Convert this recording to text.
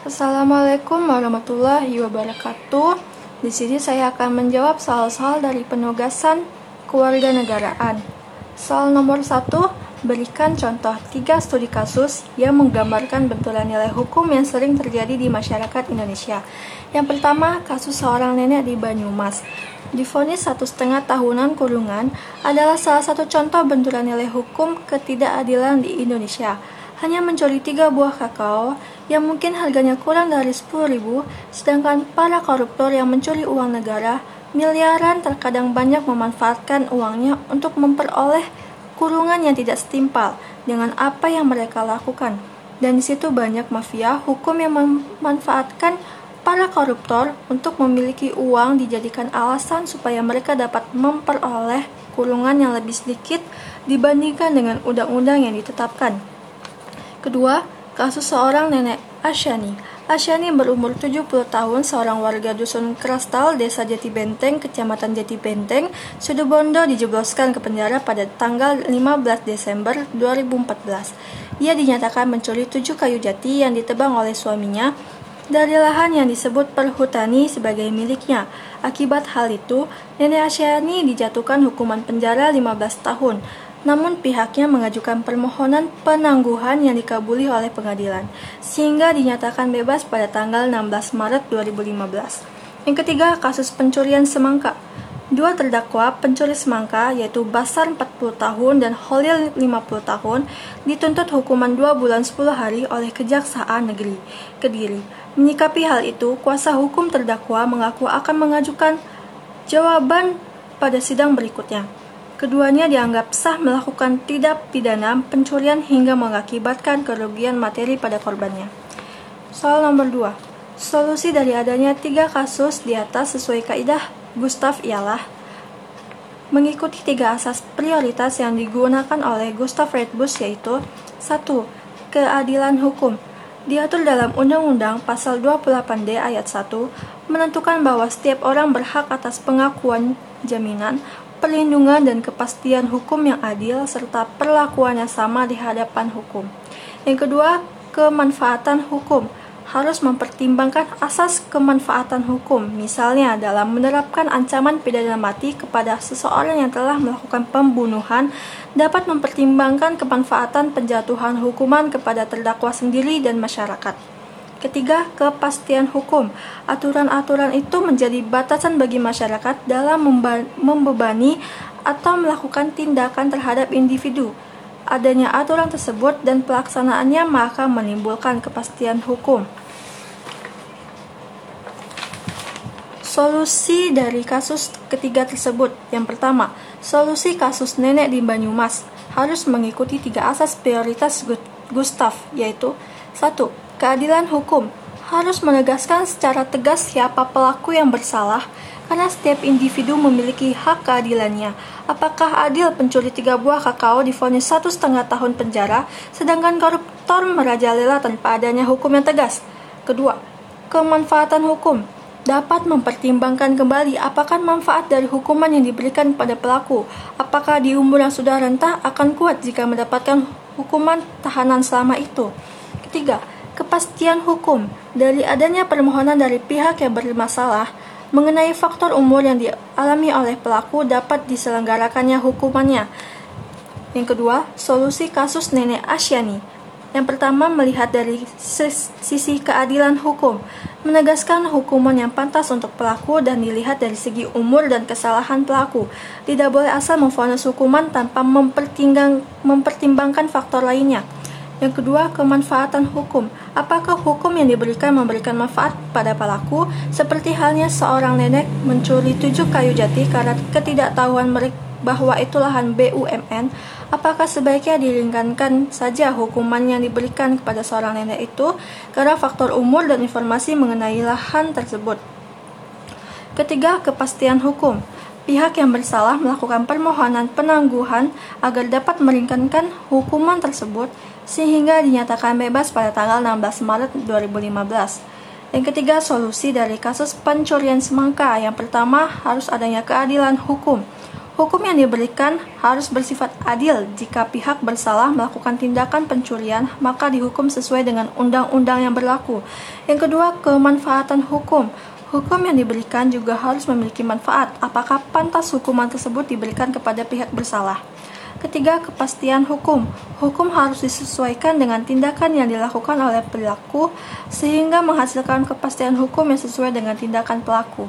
Assalamualaikum warahmatullahi wabarakatuh. Di sini saya akan menjawab soal-soal dari penugasan kewarganegaraan. Soal nomor satu, berikan contoh tiga studi kasus yang menggambarkan benturan nilai hukum yang sering terjadi di masyarakat Indonesia. Yang pertama, kasus seorang nenek di Banyumas. Difonis satu setengah tahunan kurungan adalah salah satu contoh benturan nilai hukum ketidakadilan di Indonesia hanya mencuri tiga buah kakao yang mungkin harganya kurang dari 10 ribu, sedangkan para koruptor yang mencuri uang negara miliaran terkadang banyak memanfaatkan uangnya untuk memperoleh kurungan yang tidak setimpal dengan apa yang mereka lakukan. Dan di situ banyak mafia hukum yang memanfaatkan para koruptor untuk memiliki uang dijadikan alasan supaya mereka dapat memperoleh kurungan yang lebih sedikit dibandingkan dengan undang-undang yang ditetapkan. Kedua, kasus seorang nenek Asyani. Asyani berumur 70 tahun, seorang warga dusun Krastal, desa Jati Benteng, kecamatan Jati Benteng, Bondo dijebloskan ke penjara pada tanggal 15 Desember 2014. Ia dinyatakan mencuri tujuh kayu jati yang ditebang oleh suaminya dari lahan yang disebut perhutani sebagai miliknya. Akibat hal itu, Nenek Asyani dijatuhkan hukuman penjara 15 tahun namun pihaknya mengajukan permohonan penangguhan yang dikabuli oleh pengadilan, sehingga dinyatakan bebas pada tanggal 16 Maret 2015. Yang ketiga, kasus pencurian semangka. Dua terdakwa pencuri semangka, yaitu Basar 40 tahun dan Holil 50 tahun, dituntut hukuman 2 bulan 10 hari oleh Kejaksaan Negeri Kediri. Menyikapi hal itu, kuasa hukum terdakwa mengaku akan mengajukan jawaban pada sidang berikutnya. Keduanya dianggap sah melakukan tidak pidana pencurian hingga mengakibatkan kerugian materi pada korbannya. Soal nomor 2. Solusi dari adanya tiga kasus di atas sesuai kaidah Gustav ialah mengikuti tiga asas prioritas yang digunakan oleh Gustav Redbus yaitu 1. Keadilan hukum diatur dalam Undang-Undang Pasal 28D ayat 1 menentukan bahwa setiap orang berhak atas pengakuan jaminan perlindungan dan kepastian hukum yang adil, serta perlakuan yang sama di hadapan hukum. Yang kedua, kemanfaatan hukum harus mempertimbangkan asas kemanfaatan hukum, misalnya dalam menerapkan ancaman pidana mati kepada seseorang yang telah melakukan pembunuhan, dapat mempertimbangkan kemanfaatan penjatuhan hukuman kepada terdakwa sendiri dan masyarakat. Ketiga, kepastian hukum. Aturan-aturan itu menjadi batasan bagi masyarakat dalam membebani atau melakukan tindakan terhadap individu. Adanya aturan tersebut dan pelaksanaannya maka menimbulkan kepastian hukum. Solusi dari kasus ketiga tersebut Yang pertama, solusi kasus nenek di Banyumas harus mengikuti tiga asas prioritas Gustav, yaitu satu Keadilan hukum harus menegaskan secara tegas siapa pelaku yang bersalah, karena setiap individu memiliki hak keadilannya. Apakah adil pencuri tiga buah kakao difonis satu setengah tahun penjara, sedangkan koruptor merajalela tanpa adanya hukum yang tegas? Kedua, kemanfaatan hukum dapat mempertimbangkan kembali apakah manfaat dari hukuman yang diberikan pada pelaku. Apakah di umur yang sudah rentah akan kuat jika mendapatkan hukuman tahanan selama itu? Ketiga, kepastian hukum dari adanya permohonan dari pihak yang bermasalah mengenai faktor umur yang dialami oleh pelaku dapat diselenggarakannya hukumannya. Yang kedua, solusi kasus nenek Asyani. Yang pertama, melihat dari sisi keadilan hukum, menegaskan hukuman yang pantas untuk pelaku dan dilihat dari segi umur dan kesalahan pelaku. Tidak boleh asal memfonis hukuman tanpa mempertimbangkan faktor lainnya. Yang kedua, kemanfaatan hukum. Apakah hukum yang diberikan memberikan manfaat pada pelaku, seperti halnya seorang nenek mencuri tujuh kayu jati karena ketidaktahuan mereka bahwa itu lahan BUMN, apakah sebaiknya diringankan saja hukuman yang diberikan kepada seorang nenek itu karena faktor umur dan informasi mengenai lahan tersebut. Ketiga, kepastian hukum pihak yang bersalah melakukan permohonan penangguhan agar dapat meringankan hukuman tersebut sehingga dinyatakan bebas pada tanggal 16 Maret 2015. Yang ketiga, solusi dari kasus pencurian semangka. Yang pertama, harus adanya keadilan hukum. Hukum yang diberikan harus bersifat adil. Jika pihak bersalah melakukan tindakan pencurian, maka dihukum sesuai dengan undang-undang yang berlaku. Yang kedua, kemanfaatan hukum. Hukum yang diberikan juga harus memiliki manfaat. Apakah pantas hukuman tersebut diberikan kepada pihak bersalah? Ketiga, kepastian hukum. Hukum harus disesuaikan dengan tindakan yang dilakukan oleh pelaku sehingga menghasilkan kepastian hukum yang sesuai dengan tindakan pelaku.